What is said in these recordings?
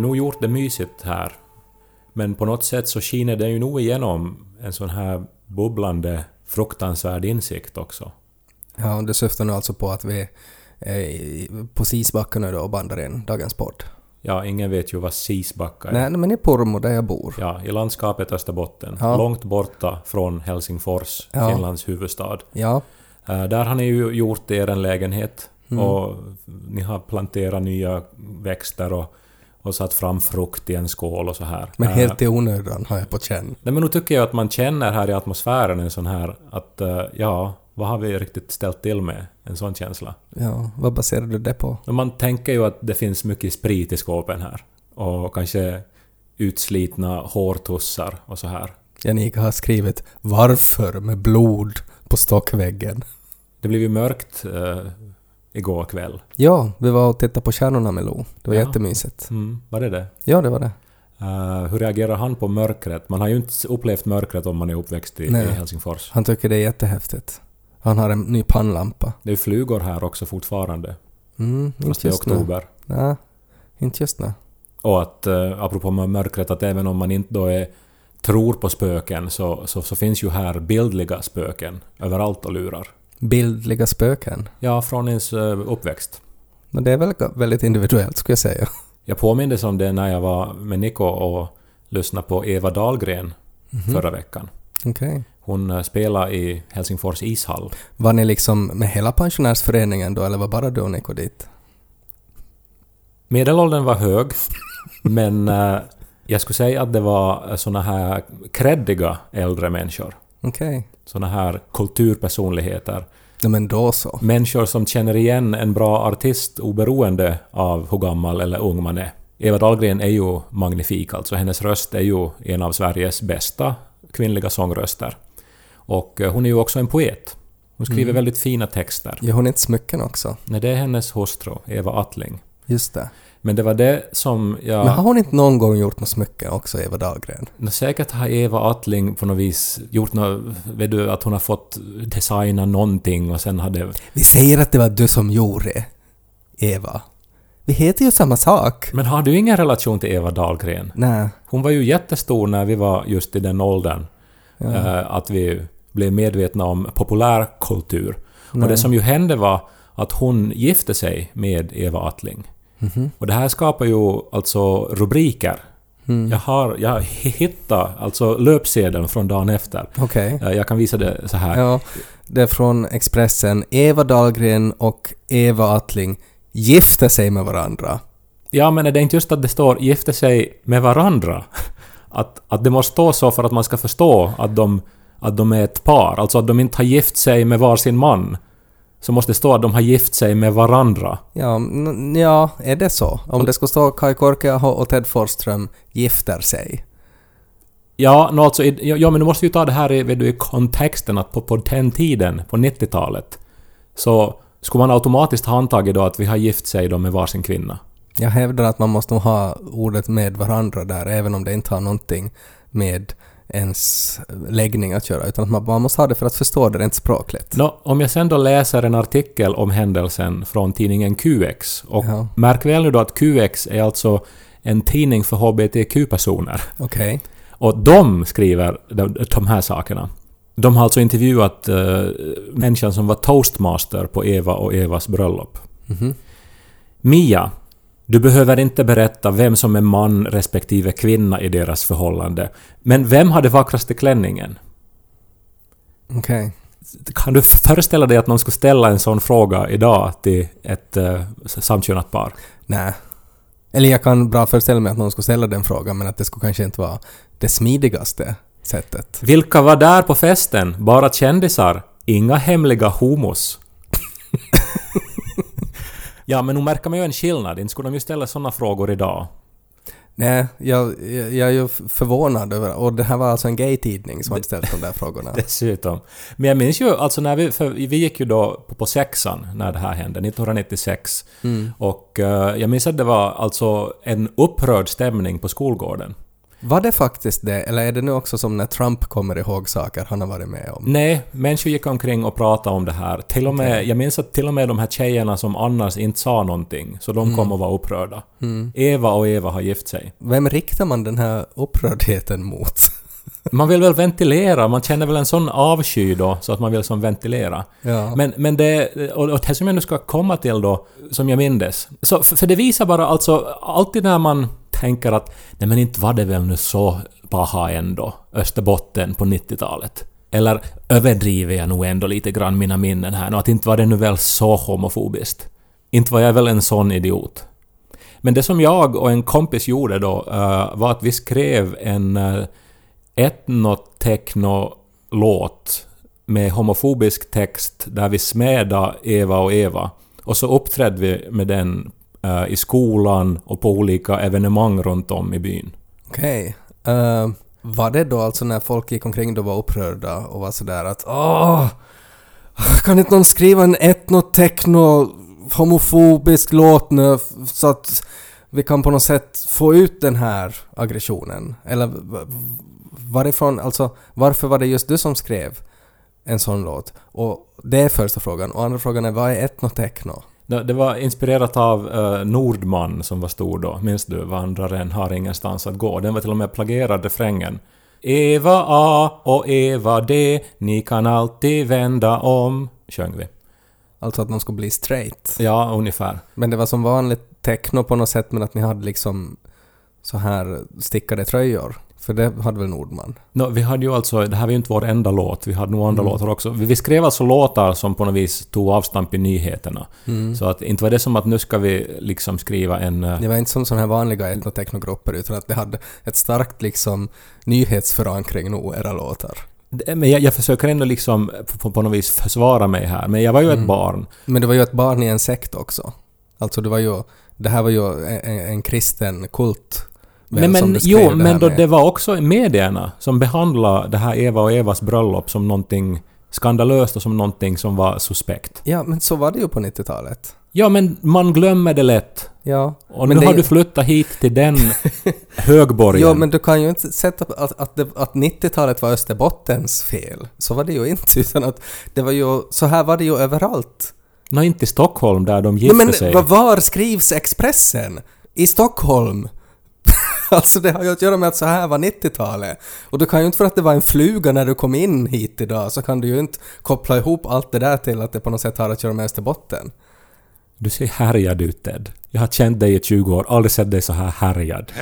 Ju nog gjort det mysigt här. Men på något sätt så skiner det ju nog igenom en sån här bubblande fruktansvärd insikt också. Ja, och det syftar nu alltså på att vi är på Sisbacka nu då och bandar in dagens podd. Ja, ingen vet ju vad Sisbacka är. Nej, men i Pormo där jag bor. Ja, i landskapet Österbotten. Ja. Långt borta från Helsingfors, Ja. Finlands huvudstad. Ja, Eh, där har ni ju gjort er en lägenhet Mm. och ni har planterat nya växter och, och satt fram frukt i en skål och så här. men Eh, helt i onödan har jag på känn. Nej, men nu tycker jag att man känner här i atmosfären en sån här att eh, ja, vad har vi riktigt ställt till med? En sån känsla. Ja, vad baserar du det på? Man tänker ju att det finns mycket sprit i skåpen här. Och kanske utslitna hårtussar och så här. Janika har skrivit ”Varför?” med blod på stockväggen. Det blev ju mörkt eh, igår kväll. Ja, vi var och tittade på Stjärnorna med Lo. Det var Ja. jättemysigt. Mm, var det det? Ja, det var det. Eh, hur reagerar han på mörkret? Man har ju inte upplevt mörkret om man är uppväxt i, Nej. i Helsingfors. Han tycker det är jättehäftigt. Han har en ny pannlampa. Det är flugor här också fortfarande. Mm, Fast inte nu. oktober. Nej, inte just nu. Och att, eh, apropå mörkret, att även om man inte då är, tror på spöken så, så, så finns ju här bildliga spöken överallt och lurar. Bildliga spöken. Ja, från ens eh, uppväxt. Men det är väl väldigt individuellt skulle jag säga. Jag påmindes om det när jag var med Nico och lyssnade på Eva Dahlgren Mhm. förra veckan. Okej. Hon eh, spelade i Helsingfors ishall. Var ni liksom med hela pensionärsföreningen då eller var bara du och Nico dit? Medelåldern var hög, men eh, jag skulle säga att det var såna här kreddiga äldre människor. Okej. Såna här kulturpersonligheter. Ja, men då så. Människor som känner igen en bra artist oberoende av hur gammal eller ung man är. Eva Dahlgren är ju magnifik, alltså hennes röst är ju en av Sveriges bästa kvinnliga sångröster. Och eh, hon är ju också en poet. Hon skriver Mm. väldigt fina texter. Gör hon inte smycken också? Nej, det är hennes hustru, Eva Attling. Just det. Men det var det som jag... Men har hon inte någon gång gjort något smycke också, Eva Dahlgren? Nå, Säkert har Eva Attling på något vis gjort något... Vet du, att hon har fått designa någonting och sen hade... Vi säger att det var du som gjorde, Eva. Vi heter ju samma sak. Men har du ingen relation till Eva Dahlgren? Nej. Hon var ju jättestor när vi var just i den åldern. Ja. eh, att vi blev medvetna om populärkultur. Och det som ju hände var att hon gifte sig med Eva Attling. Mhm. Och det här skapar ju alltså rubriker. Mm. Jag har... Jag hittade alltså löpsedeln från dagen efter. Okej. Eh, Jag kan visa det så här. Ja, det är från Expressen. Eva Dahlgren och Eva Attling gifte sig med varandra. Ja, men är det inte just att det står ”gifte sig med varandra”? Att, att det måste stå så för att man ska förstå att de, att de är ett par. Alltså att de inte har gift sig med varsin man. Så måste det stå att de har gift sig med varandra. Ja, ja, är det så? Om det ska stå Kai Korkeaho och Ted Forsström gifter sig. Ja, no, alltså, ja, men du måste ju ta det här i, du, i kontexten att på, på den tiden, på 90-talet, så skulle man automatiskt ha antagit då att vi har gift sig då med varsin kvinna. Jag hävdar att man måste ha ordet med varandra där, även om det inte har någonting med ens läggning att göra, utan att man, man måste ha det för att förstå det rent språkligt. Nå, om jag sen då läser en artikel om händelsen från tidningen QX, och Ja. märk väl nu då att QX är alltså en tidning för HBTQ-personer. Okej. Och de skriver de, de här sakerna. De har alltså intervjuat uh, människan som var toastmaster på Eva och Evas bröllop. Mhm. Mia, du behöver inte berätta vem som är man respektive kvinna i deras förhållande. Men vem hade vackraste klänningen? Okej. Kan du föreställa dig att någon skulle ställa en sån fråga idag till ett uh, samkönat par? Nej. Eller jag kan bra föreställa mig att någon skulle ställa den frågan, men att det skulle kanske inte vara det smidigaste sättet. Vilka var där på festen? Bara kändisar? Inga hemliga homos? ja, men nu märker man ju en skillnad. Inte skulle de ju ställa såna frågor idag. Nej, jag, jag, jag är ju förvånad över... Och det här var alltså en gay-tidning som hade ställt de där frågorna. Dessutom. Men jag minns ju alltså när vi... För vi gick ju då på, på sexan när det här hände, 1996. Mm. Och eh, jag minns att det var alltså en upprörd stämning på skolgården. Var det faktiskt det, eller är det nu också som när Trump kommer ihåg saker han har varit med om? Nej, människor gick omkring och pratade om det här. Till och med. Jag minns att till och med de här tjejerna som annars inte sa någonting, så de kom och var upprörda. Eva och Eva har gift sig. Vem riktar man den här upprördheten mot? Man vill väl ventilera, man känner väl en sån avsky då, så att man vill som ventilera. Ja. Men, men det, och, och det som jag nu ska komma till då, som jag mindes. Så, för, för det visar bara alltså, alltid när man tänker att nej men inte var det väl nu så paha ändå, Österbotten på 90-talet. Eller överdriver jag nog ändå lite grann mina minnen här nu, att inte var det nu väl så homofobiskt. Inte var jag väl en sån idiot. Men det som jag och en kompis gjorde då uh, var att vi skrev en eh, uh, etnotechno-låt med homofobisk text där vi smädade Eva och Eva. Och så uppträdde vi med den Eh, i skolan och på olika evenemang runt om i byn. Okej. Eh, var det då alltså när folk gick omkring och var upprörda och var sådär att åh, kan inte någon skriva en etno-techno homofobisk låt nu så att vi kan på något sätt få ut den här aggressionen? Eller varifrån, alltså varför var det just du som skrev en sån låt? Och det är första frågan. Och andra frågan är vad är etno-techno? Det var inspirerat av eh, Nordman som var stor då. Minns du? Vandraren har ingenstans att gå. Den var till och med plagierad refrängen. Eva A och Eva D, ni kan alltid vända om, sjöng vi. Alltså att de skulle bli straight. Ja, ungefär. Men det var som vanligt techno på något sätt men att ni hade liksom så här stickade tröjor. För det hade väl Nordman? Nå, vi hade ju alltså, det här var ju inte vår enda låt, vi hade nog andra Mm. låtar också. Vi, vi skrev alltså låtar som på något vis tog avstamp i nyheterna. Mm. Så att inte var det som att nu ska vi liksom skriva en... eh, Det var inte som sådana här vanliga etnotechnogrupper utan att det hade ett starkt liksom nyhetsförankring nog, era låtar. Men jag, jag försöker ändå liksom på, på något vis försvara mig här. Men jag var ju Mm. ett barn. Men det var ju ett barn i en sekt också. Alltså det var ju, det här var ju en, en kristen kult. Nej, men jo, men då med. det var också medierna som behandlade det här Eva och Evas bröllop som någonting skandalöst och som någonting som var suspekt. Ja, men så var det ju på 90-talet. Ja, men man glömmer det lätt. Ja. Och men nu det- har du flyttat hit till den högborgen. Ja, men du kan ju inte sätta att, att, att 90-talet var Österbottens fel. Så var det ju inte, utan att det var ju... Så här var det ju överallt. Nå, inte i Stockholm där de Nej, gifte men sig. vad- var skrivs Expressen? I Stockholm? alltså det har ju att göra med att så här var 90-talet. Och du kan ju inte för att det var en fluga när du kom in hit idag så kan du ju inte koppla ihop allt det där till att det på något sätt har att göra med Österbotten. Du ser härjad ut Ted. Jag har känt dig i 20 år, aldrig sett dig så här härjad.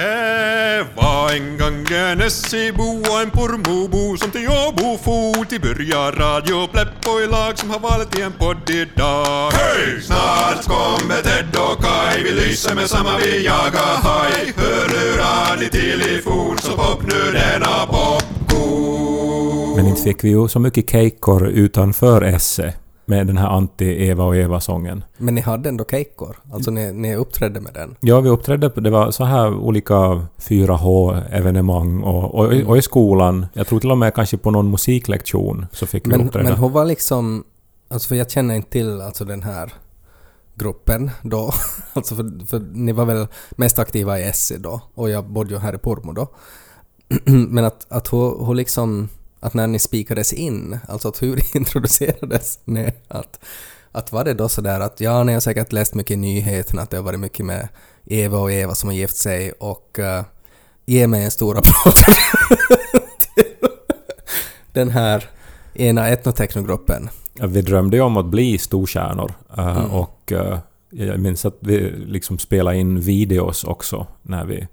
Var en gång en Essebo och en Pormobo som till Åbo for till börja Radio Pleppo i lag som har valt i en podd idag. Hej! Snart kommer Ted och Kai, vi lyser med samma vi jagar haj. Till i fot så pop nu denna popcorn. Men inte fick vi ju så mycket kejkor utanför Esse med den här anti-Eva och Eva-sången. Men ni hade ändå kejkor. Alltså ni, ni uppträdde med den. Ja, vi uppträdde på, det var så här olika 4H-evenemang och, och, Mm. och i skolan. Jag tror till och med kanske på någon musiklektion så fick vi Men, uppträda. men hon var liksom... Alltså för jag känner inte till alltså den här gruppen då. alltså för, för ni var väl mest aktiva i Essie då och jag bodde ju här i Pormo då. men att, att hon, hon liksom... Att när ni spikades in, alltså att hur introducerades ni? Att, att var det då sådär att ja, ni har säkert läst mycket i nyheterna att det har varit mycket med Eva och Eva som har gift sig och uh, ge mig en stor applåd den här ena etnotechnogruppen. Ja, vi drömde ju om att bli storstjärnor. eh, Mm. Och eh, jag minns att vi liksom spelade in videos också när vi uh,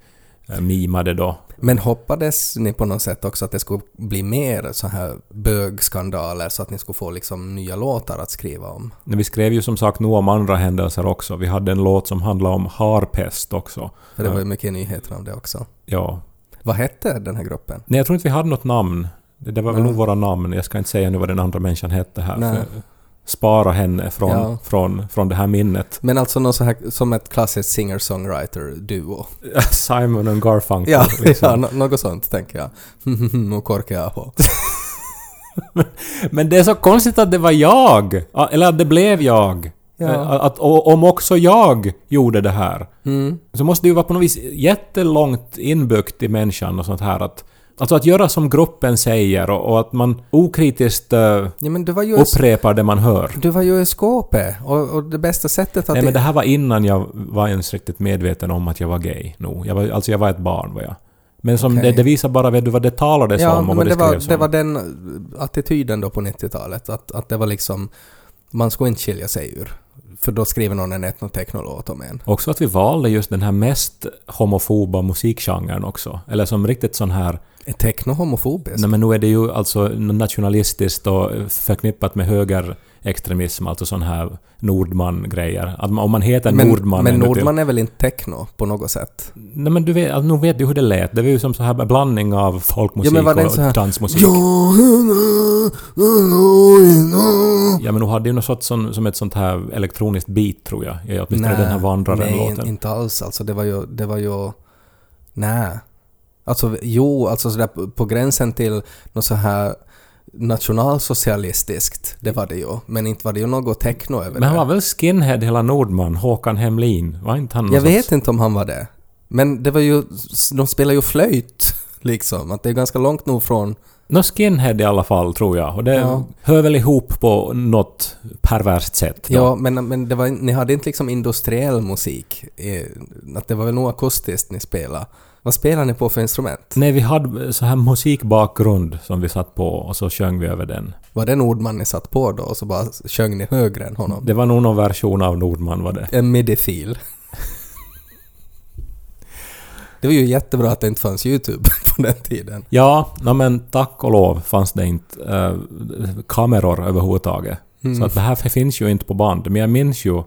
mimade då. Men hoppades ni på något sätt också att det skulle bli mer så här bögskandaler så att ni skulle få liksom nya låtar att skriva om? Vi skrev ju som sagt nog om andra händelser också. Vi hade en låt som handlade om harpest också. För det var ju Ja. mycket nyheter om det också. Ja. Vad hette den här gruppen? Nej, jag tror inte vi hade något namn. Det, det var väl Nej. nog våra namn. Jag ska inte säga nu vad den andra människan hette här. Spara henne från, Ja. från, från det här minnet. Men alltså någon så här, som ett klassiskt singer-songwriter-duo. Simon och Garfunkel. Ja, liksom. ja nå- något sånt tänker jag. Jag på. Men det är så konstigt att det var jag! Ja, Eller att det blev jag. Ja. Eh, Att, och, om också jag gjorde det här, Mm. så måste det ju vara på något vis jättelångt inbyggt i människan och sånt här att Alltså att göra som gruppen säger och, och att man okritiskt eh, Ja, men du var ju, upprepar det man hör. du var ju i skåpet och, och det bästa sättet att... Nej men det här var innan jag var ens riktigt medveten om att jag var gay nog. Jag var, alltså jag var ett barn var jag. Men som Okej. det, det visar bara vet du, vad det talades ja, om och men vad det, det var, det var den eh, attityden då på 90-talet. Att, att det var liksom... Man skulle inte skilja sig ur. För då skriver någon en etnotechnolåt om en. Också att vi valde just den här mest homofoba musikgenren också. Eller som riktigt sån här... Är techno homofobiskt? Nej men nu är det ju alltså nationalistiskt och förknippat med högerextremism, alltså sån här Nordman-grejer. Att om man heter men, Nordman... men Nordman är väl inte techno på något sätt? Nej men du vet, alltså, nu vet du hur det lät. Det var ju som så här en blandning av folkmusik Ja, men var och här- dansmusik. Ja men nu hade ju något sorts som, som ett sånt här elektroniskt beat tror jag. Ja, åtminstone den här nej, Vandraren-låten. inte alls. Alltså det var ju... Det var ju nej. Alltså jo, alltså sådär på- gränsen till något så här nationalsocialistiskt. Det var det ju. Men inte var det ju något techno över Men han det. var väl skinhead hela Nordman, Håkan Hemlin? Var inte han Jag sorts- vet inte om han var det. Men det var ju... De spelar ju flöjt. Liksom. Att det är ganska långt nog från... Nå skinhead i alla fall, tror jag. Och det Ja. hör väl ihop på något perverst sätt. då. Ja, men, men det var, ni hade inte liksom industriell musik. eh, Att det var väl nog akustiskt ni spelade. Vad spelar ni på för instrument? Nej, vi hade så här musikbakgrund som vi satt på och så sjöng vi över den. Var det Nordman ni satt på då och så bara sjöng ni högre än honom? Det var nog någon version av Nordman var det. En midi-fil. Det var ju jättebra att det inte fanns YouTube på den tiden. Ja, no, men tack och lov fanns det inte eh, kameror överhuvudtaget. Mm. Så att det här finns ju inte på band. Men jag minns ju,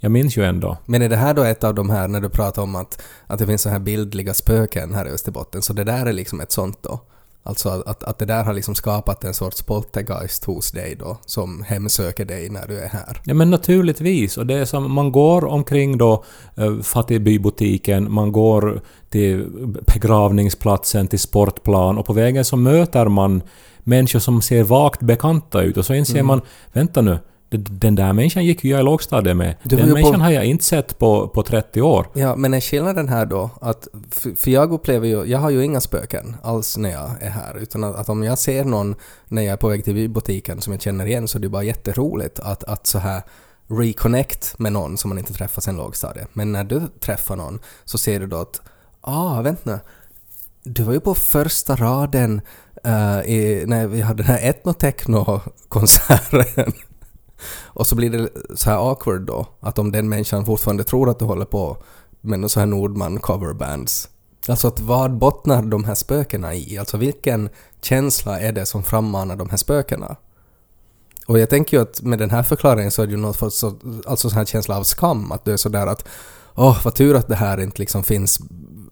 jag minns ju ändå. Men är det här då ett av de här när du pratar om att, att det finns så här bildliga spöken här i Österbotten, så det där är liksom ett sånt då? Alltså att, att, det där har liksom skapat en sorts poltergeist hos dig då, som hemsöker dig när du är här? Ja men naturligtvis. Och det är som, man går omkring då eh, fattigbybutiken, man går till begravningsplatsen, till sportplan och på vägen så möter man människor som ser vagt bekanta ut och så inser Mm. man, vänta nu, den där människan gick ju jag i lågstadiet med. Den ju på- människan har jag inte sett på, på 30 år. Ja, men är skillnaden här då att, för, för jag upplever ju, jag har ju inga spöken alls när jag är här, utan att, att om jag ser någon när jag är på väg till butiken som jag känner igen så är det bara jätteroligt att, att så här reconnect med någon som man inte träffat sen lågstadiet. Men när du träffar någon så ser du då att, ah, vänta nu, du var ju på första raden eh, i, när vi hade den här etnotechno-konserten. Och så blir det så här awkward då, att om den människan fortfarande tror att du håller på med någon så här Nordman coverbands. Alltså att vad bottnar de här spökena i? Alltså vilken känsla är det som frammanar de här spökena? Och jag tänker ju att med den här förklaringen så är det ju något för så, alltså sån här känsla av skam, att du är sådär att åh, vad tur att det här inte liksom finns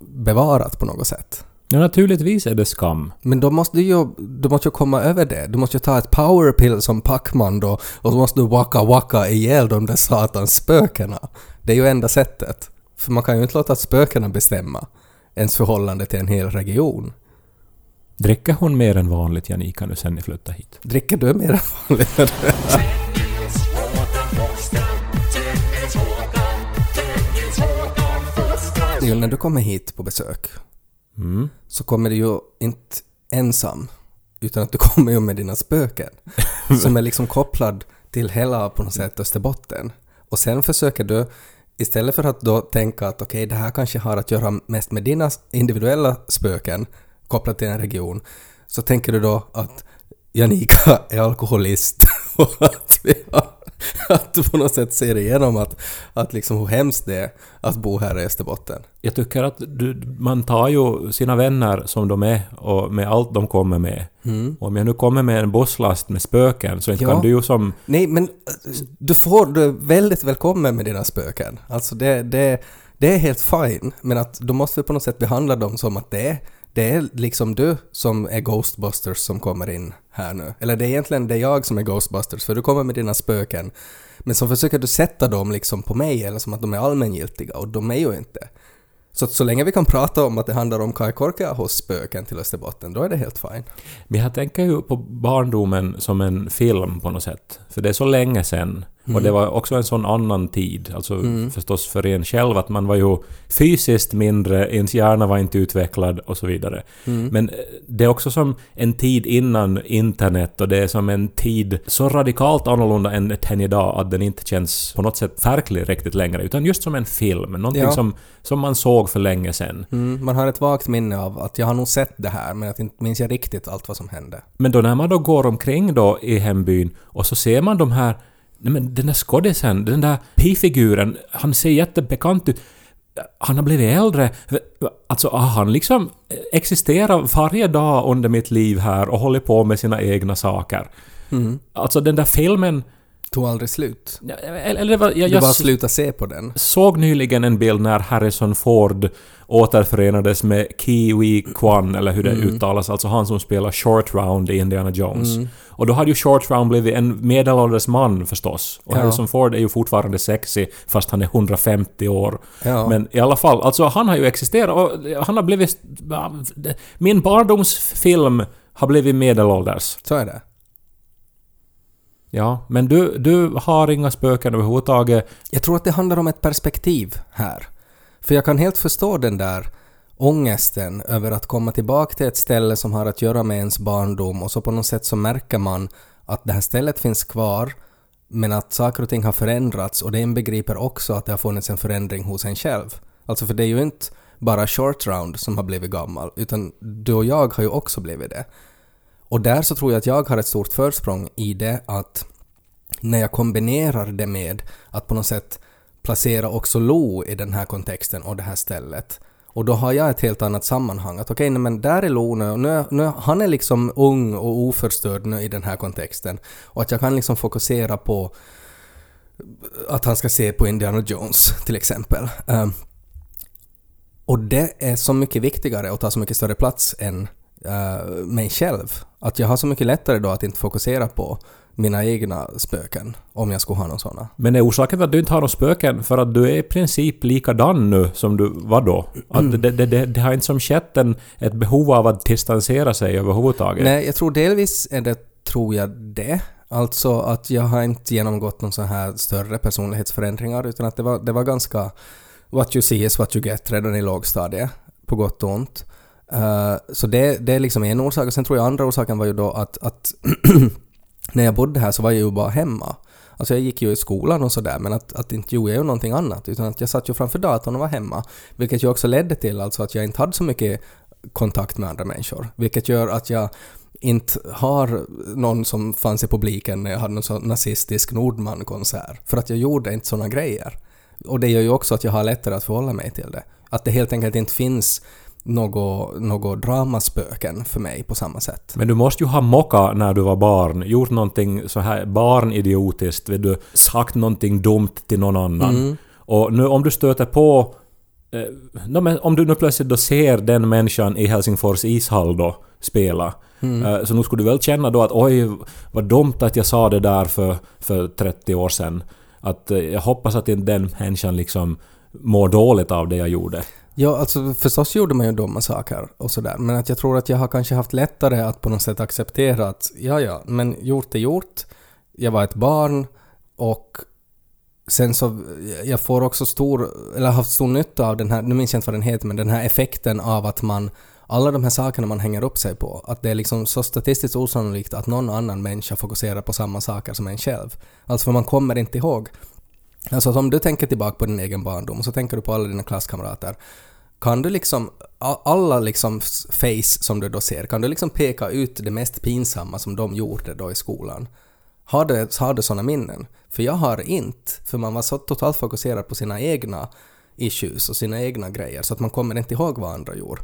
bevarat på något sätt. Ja, naturligtvis är det skam. Men då måste du ju, du måste ju komma över det. Du måste ju ta ett powerpill som Pacman då och så måste du waka waka ihjäl de där satans spökena. Det är ju enda sättet. För man kan ju inte låta spökena bestämma ens förhållande till en hel region. Dricker hon mer än vanligt, Janika, nu sen ni flyttade hit? Dricker du mer än vanligt? Jo, när du kommer hit på besök Mm. så kommer du ju inte ensam utan att du kommer ju med dina spöken som är liksom kopplad till hela på något sätt Österbotten. Och sen försöker du istället för att då tänka att okej det här kanske har att göra mest med dina individuella spöken kopplat till en region så tänker du då att Janika är alkoholist och att, vi har, att du på något sätt ser igenom att, att liksom hur hemskt det är att bo här i Österbotten. Jag tycker att du, man tar ju sina vänner som de är och med allt de kommer med. Om jag nu kommer med en busslast med spöken så inte Ja. kan du ju som... Nej, men äh, du får, du är väldigt välkommen med dina spöken. Alltså det, det, det är helt fine, men att då måste vi på något sätt behandla dem som att det är, det är liksom du som är Ghostbusters som kommer in här nu. Eller det är egentligen det är jag som är Ghostbusters, för du kommer med dina spöken. Men så försöker du sätta dem liksom på mig, eller som att de är allmängiltiga, och de är ju inte. Så att så länge vi kan prata om att det handlar om Kai Korkeahos spöken till Österbotten, då är det helt fine. Men jag tänker ju på barndomen som en film på något sätt. För det är så länge sedan sen. Och det var också en sån annan tid, alltså förstås för en själv att man var ju fysiskt mindre, ens hjärna var inte utvecklad och så vidare. Men eh, det är också som en tid innan internet och det är som en tid så radikalt annorlunda än än idag att den inte känns på något sätt verklig riktigt längre, utan just som en film, någonting Ja. som, som man såg för länge sedan. Mm, man har ett vagt minne av att jag har nog sett det här men att inte minns jag riktigt allt vad som hände. Men då när man då går omkring då i hembyn och så ser man de här... Nej men den där skådisen, den där pifiguren, han ser jättebekant ut. Han har blivit äldre. Alltså har han liksom existerat varje dag under mitt liv här och hållit på med sina egna saker. Mm. Alltså den där filmen... Tog aldrig slut. Eller var, jag, Du bara s- sluta se på den. såg nyligen en bild när Harrison Ford återförenades med Kiwi Kwan, eller hur det uttalas, alltså han som spelar Short Round i Indiana Jones. Och då hade ju Short Round blivit en medelålders man förstås. Och Ja. Harrison Ford är ju fortfarande sexy fast han är 150 år. Ja. Men i alla fall, alltså han har ju existerat och han har blivit... Min barndomsfilm har blivit medelålders. Så är det. Ja, men du, du har inga spöken överhuvudtaget. Jag tror att det handlar om ett perspektiv här. För jag kan helt förstå den där ångesten över att komma tillbaka till ett ställe som har att göra med ens barndom och så på något sätt så märker man att det här stället finns kvar men att saker och ting har förändrats och det inbegriper också att det har funnits en förändring hos en själv. Alltså för det är ju inte bara short round som har blivit gammal utan du och jag har ju också blivit det. Och där så tror jag att jag har ett stort försprång i det att när jag kombinerar det med att på något sätt placera också Lo i den här kontexten och det här stället. Och då har jag ett helt annat sammanhang. Att okej, okay, men där är Lo nu, nu, nu, han är liksom ung och oförstörd nu i den här kontexten. Och att jag kan liksom fokusera på att han ska se på Indiana Jones till exempel. Um, och det är så mycket viktigare och tar så mycket större plats än uh, mig själv. Att jag har så mycket lättare då att inte fokusera på mina egna spöken, om jag skulle ha någon såna. Men är orsaken till att du inte har några spöken för att du är i princip likadan nu som du var då? Att det, det, det, det har inte som skett en, ett behov av att distansera sig överhuvudtaget? Nej, jag tror delvis är det, tror jag det. Alltså att jag har inte genomgått någon så här större personlighetsförändringar utan att det var, det var ganska what you see is what you get redan i lågstadiet, på gott och ont. Eh, så det, det är liksom en orsak. Och sen tror jag andra orsaken var ju då att, att när jag bodde här så var jag ju bara hemma. Alltså jag gick ju i skolan och sådär men att, att inte gjorde jag ju någonting annat utan att jag satt ju framför datorn och var hemma. Vilket ju också ledde till alltså att jag inte hade så mycket kontakt med andra människor. Vilket gör att jag inte har någon som fanns i publiken när jag hade någon sån nazistisk Nordman-konsert. För att jag gjorde inte såna grejer. Och det gör ju också att jag har lättare att förhålla mig till det. Att det helt enkelt inte finns något, något dramaspöken för mig på samma sätt. Men du måste ju ha mocka när du var barn, gjort någonting så här barnidiotiskt, vet du, sagt någonting dumt till någon annan. Mm. Och nu om du stöter på... Eh, no, men om du nu plötsligt då ser den människan i Helsingfors ishall då spela, Mm. eh, så nu skulle du väl känna då att oj, vad dumt att jag sa det där för, för 30 år sedan. Att eh, jag hoppas att inte den människan liksom mår dåligt av det jag gjorde. Ja, alltså förstås gjorde man ju dumma saker och sådär, men att jag tror att jag har kanske haft lättare att på något sätt acceptera att ja, ja, men gjort är gjort. Jag var ett barn och sen så, jag får också stor, eller har haft stor nytta av den här, nu minns jag inte vad den heter, men den här effekten av att man, alla de här sakerna man hänger upp sig på, att det är liksom så statistiskt osannolikt att någon annan människa fokuserar på samma saker som en själv. Alltså för man kommer inte ihåg. Alltså om du tänker tillbaka på din egen barndom och så tänker du på alla dina klasskamrater. Kan du liksom, alla liksom face som du då ser, kan du liksom peka ut det mest pinsamma som de gjorde då i skolan? Har du, har du sådana minnen? För jag har inte, för man var så totalt fokuserad på sina egna issues och sina egna grejer så att man kommer inte ihåg vad andra gjorde.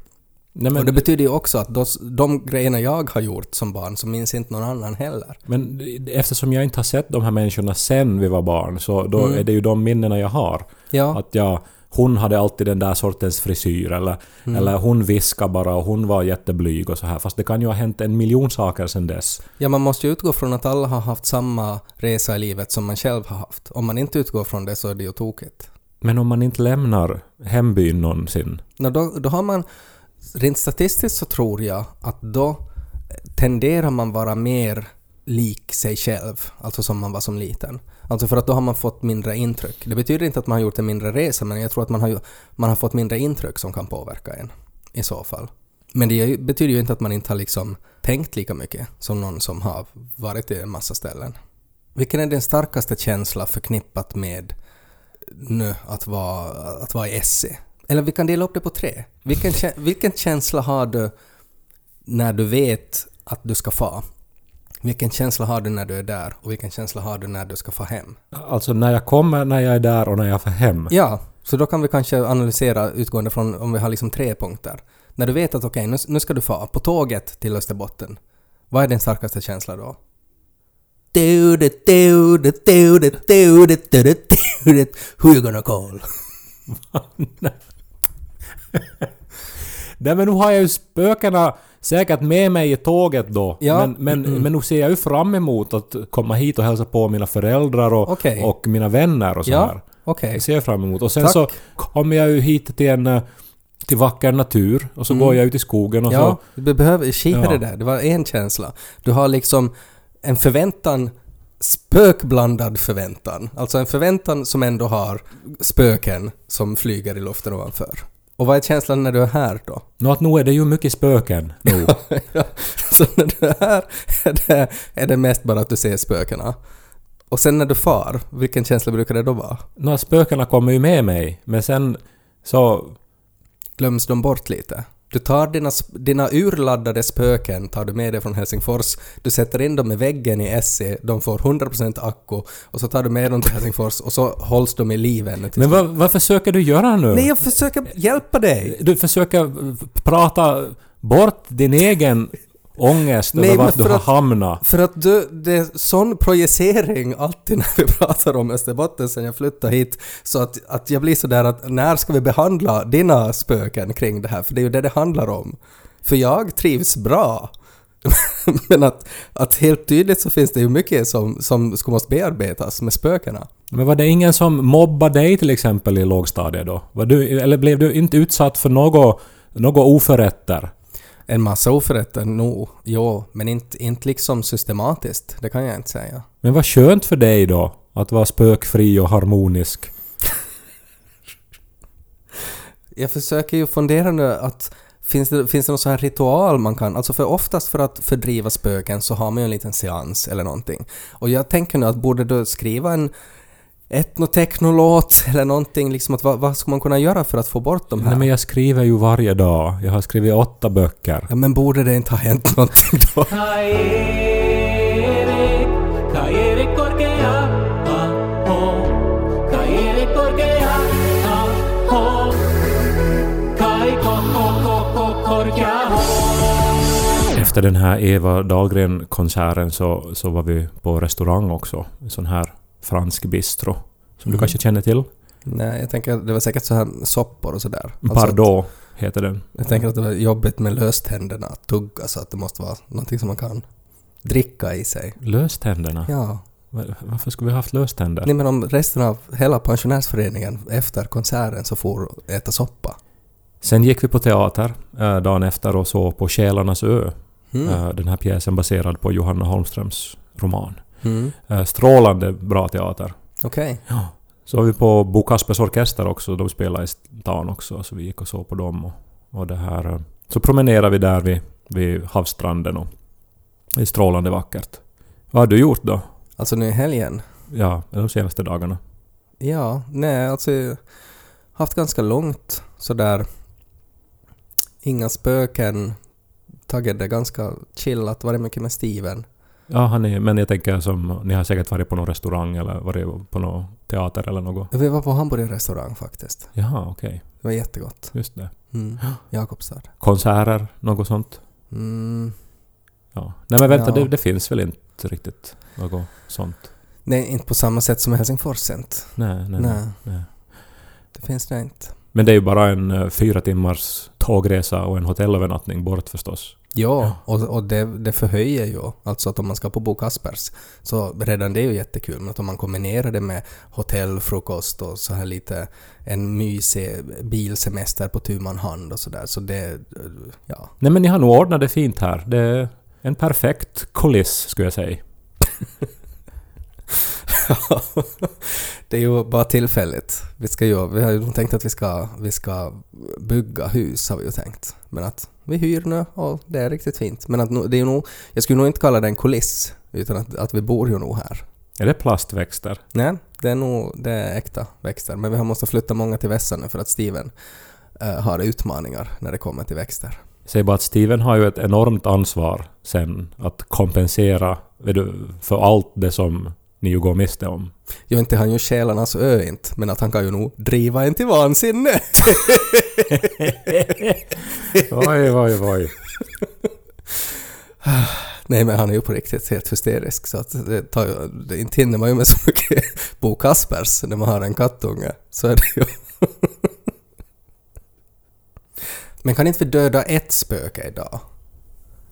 Nej, men, Och det betyder ju också att de, de grejerna jag har gjort som barn så minns inte någon annan heller. Men eftersom jag inte har sett de här människorna sen vi var barn så då Mm. är det ju de minnena jag har. Ja. Att jag, hon hade alltid den där sortens frisyr eller, Mm. eller hon viskade bara och hon var jätteblyg och så här. Fast det kan ju ha hänt en miljon saker sen dess. Ja, man måste ju utgå från att alla har haft samma resa i livet som man själv har haft. Om man inte utgår från det så är det ju tokigt. Men om man inte lämnar hembyn någonsin. Nå, då, då har man... Rent statistiskt så tror jag att då eh, tenderar man vara mer lik sig själv, alltså som man var som liten. Alltså för att då har man fått mindre intryck. Det betyder inte att man har gjort en mindre resa, men jag tror att man har, ju- man har fått mindre intryck som kan påverka en i så fall. Men det betyder ju inte att man inte har liksom tänkt lika mycket som någon som har varit i en massa ställen. Vilken är din starkaste känsla förknippat med nu att vara, att vara i SE? Eller vi kan dela upp det på tre. Vilken, vilken känsla har du när du vet att du ska få? Vilken känsla har du när du är där och vilken känsla har du när du ska få hem? Alltså när jag kommer, när jag är där och när jag får hem. Ja, så då kan vi kanske analysera utgående från om vi har liksom tre punkter. När du vet att okej, nu, nu ska du få på tåget till Österbotten. Vad är din starkaste känsla då? Who you gonna call? Nej men nu har jag ju spökena säkert med mig i tåget då. Ja. Men, men, Mm. men nu ser jag ju fram emot att komma hit och hälsa på mina föräldrar och, Okej. och mina vänner och så Ja, här. okej. Det ser jag fram emot. Och sen Tack. så kommer jag ju hit till en... eh, till vacker natur och så går jag ut i skogen och Mm. Ja, så... du behöver skita Ja. det där. Det var en känsla. Du har liksom en förväntan, spökblandad förväntan. Alltså en förväntan som ändå har spöken som flyger i luften ovanför. Och vad är känslan när du är här då? Nå att nu är det ju mycket spöken nu. Ja, så när du är här är det, är det mest bara att du ser spökena. Och sen när du far, vilken känsla brukar det då vara? Nå spökena kommer ju med mig. Men sen så... Glöms de bort lite? Du tar dina, dina urladdade spöken, tar du med dig från Helsingfors, du sätter in dem i väggen i SE, de får 100% akku och så tar du med dem till Helsingfors och så hålls de i liv ännu till Men vad, vad försöker du göra nu? Nej, jag försöker hjälpa dig! Du försöker prata bort din egen ångest Nej, över vart du har att- hamnat. För att du, det är sån projicering alltid när vi pratar om Österbotten sen jag flyttade hit, så att, att jag blir sådär att när ska vi behandla dina spöken kring det här? För det är ju det det handlar om. För jag trivs bra. Men att, att helt tydligt så finns det ju mycket som, som ska måste bearbetas med spökena. Men var det ingen som mobbade dig till exempel i lågstadiet då? Var du, eller blev du inte utsatt för något, något oförrätter? En massa oförrätter, no, jo, men inte, inte liksom systematiskt, det kan jag inte säga. Men vad skönt för dig då? Att vara spökfri och harmonisk. Jag försöker ju fundera nu att finns det, finns det någon sån här ritual man kan, alltså för oftast för att fördriva spöken så har man ju en liten seans eller någonting. Och jag tänker nu att borde du skriva en etnotechnolåt eller någonting liksom att vad, vad ska man kunna göra för att få bort de här? Nej men jag skriver ju varje dag. Jag har skrivit åtta böcker. Ja, men borde det inte ha hänt någonting då? Efter den här Eva Dahlgren-konserten så, så var vi på restaurang också. En sån här fransk bistro. Som du Mm. kanske känner till? Nej, jag tänker det var säkert så här soppor och sådär. Alltså, Pardot heter den. Jag tänker att det var jobbigt med löständerna att tugga så att det måste vara någonting som man kan dricka i sig. Löständerna? Ja. Va- Varför skulle vi haft löständer? Nej men om resten av hela pensionärsföreningen efter konserten så får äta soppa. Sen gick vi på teater eh, dagen efter och såg på Själarnas ö. Mm. Eh, den här pjäsen baserad på Johanna Holmströms roman. Mm. Eh, strålande bra teater. Okej. Så var vi på Bo Kaspers Orkester också. De spelade i stan också. Så vi gick och såg på dem. Och, och det här, eh, så promenerade vi där vid, vid havsstranden. Och det är strålande vackert. Vad har du gjort då? Alltså nu i helgen? Ja, de senaste dagarna. Ja, nej alltså jag har haft ganska långt sådär inga spöken, tagit det ganska chillat, varit mycket med Steven. Ja, han är, men jag tänker som... Ni har säkert varit på någon restaurang eller varit på någon teater eller något. Vi var på hamburgerrestaurang faktiskt. Jaha, okej. Det var jättegott. Just det. Mm. Jakobstad. Konserter, något sånt? Mm. Ja. Nej men vänta, Ja. det, det finns väl inte riktigt något sånt? Nej, inte på samma sätt som Helsingfors inte. Nej, nej, nej. Nej. nej. Det finns det inte. Men det är ju bara en eh, fyra timmars tågresa och en hotellövernattning bort förstås. Ja, och, och det, det förhöjer ju. Alltså att om man ska på Bo Kaspers så redan det är ju jättekul. Men att om man kombinerar det med hotellfrukost och så här lite en mysig bilsemester på tu man hand och sådär. Så det, ja. Nej men ni har nog ordnat det fint här. Det är en perfekt kuliss skulle jag säga. det är ju bara tillfälligt. Vi, ska ju, vi har ju tänkt att vi ska, vi ska bygga hus, har vi ju tänkt. Men att vi hyr nu och det är riktigt fint. Men att det är ju nog, jag skulle nog inte kalla det en kuliss, utan att, att vi bor ju nog här. Är det plastväxter? Nej, det är nog det är äkta växter. Men vi har måste flytta många till vässan nu för att Steven eh, har utmaningar när det kommer till växter. Säg bara att Steven har ju ett enormt ansvar sen att kompensera du, för allt det som ni ju går miste om. Jo, inte han ju själarnas ö inte, men att han kan ju nog driva en till vansinne. Oj, oj, oj. Nej, men han är ju på riktigt helt hysterisk så att det tar ju, det inte hinner man ju med så mycket Bo Kaspers när man har en kattunge. Så är det ju. Men kan inte vi döda ett spöke idag?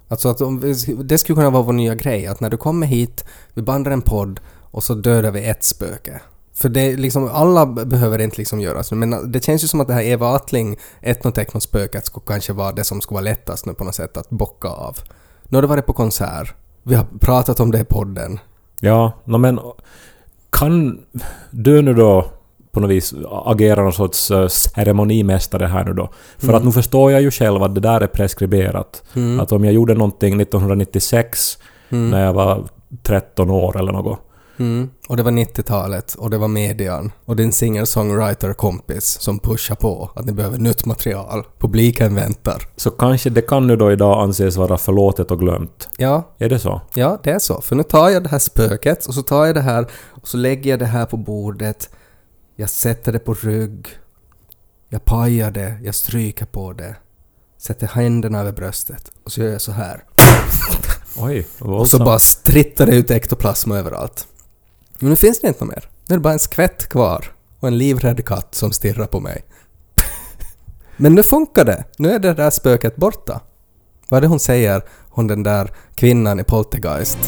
Alltså att om vi, det skulle kunna vara vår nya grej, att när du kommer hit, vi bandar en podd och så dödar vi ett spöke. För det liksom, alla behöver inte liksom göra så, men det känns ju som att det här Eva Attling, etnoteknospöket, skulle kanske vara det som skulle vara lättast nu på något sätt att bocka av. Nu har du varit på konsert, vi har pratat om det i podden. Ja, no, men kan du nu då på något vis agera någon sorts eh, ceremonimästare här nu då? För att nu förstår jag ju själv att det där är preskriberat. Mm. Att om jag gjorde någonting 1996 när jag var 13 år eller något. Mm. Och det var 90-talet och det var median och din singer-songwriter-kompis som pushar på att ni behöver nytt material. Publiken väntar. Så kanske det kan nu då idag anses vara förlåtet och glömt. Ja, Är det så? ja det är så. För nu tar jag det här spöket och så tar jag det här och så lägger jag det här på bordet. Jag sätter det på rygg. Jag pajar det, jag stryker på det. Sätter händerna över bröstet och så gör jag så här. Oj, Och så bara strittar det ut ektoplasma överallt. Men nu finns det inte mer. Nu är det bara en skvätt kvar och en livrädd katt som stirrar på mig. Men nu funkar det. Nu är det där spöket borta. Vad är det hon säger, hon den där kvinnan i Poltergeist?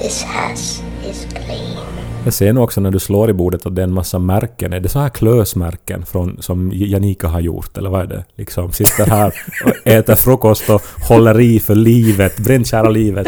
This house is clean. Jag ser nu också när du slår i bordet att det är en massa märken. Är det så här klösmärken från, som Janika har gjort, eller vad är det? Liksom sitter här och äter frukost och håller i för livet, brinnkära livet.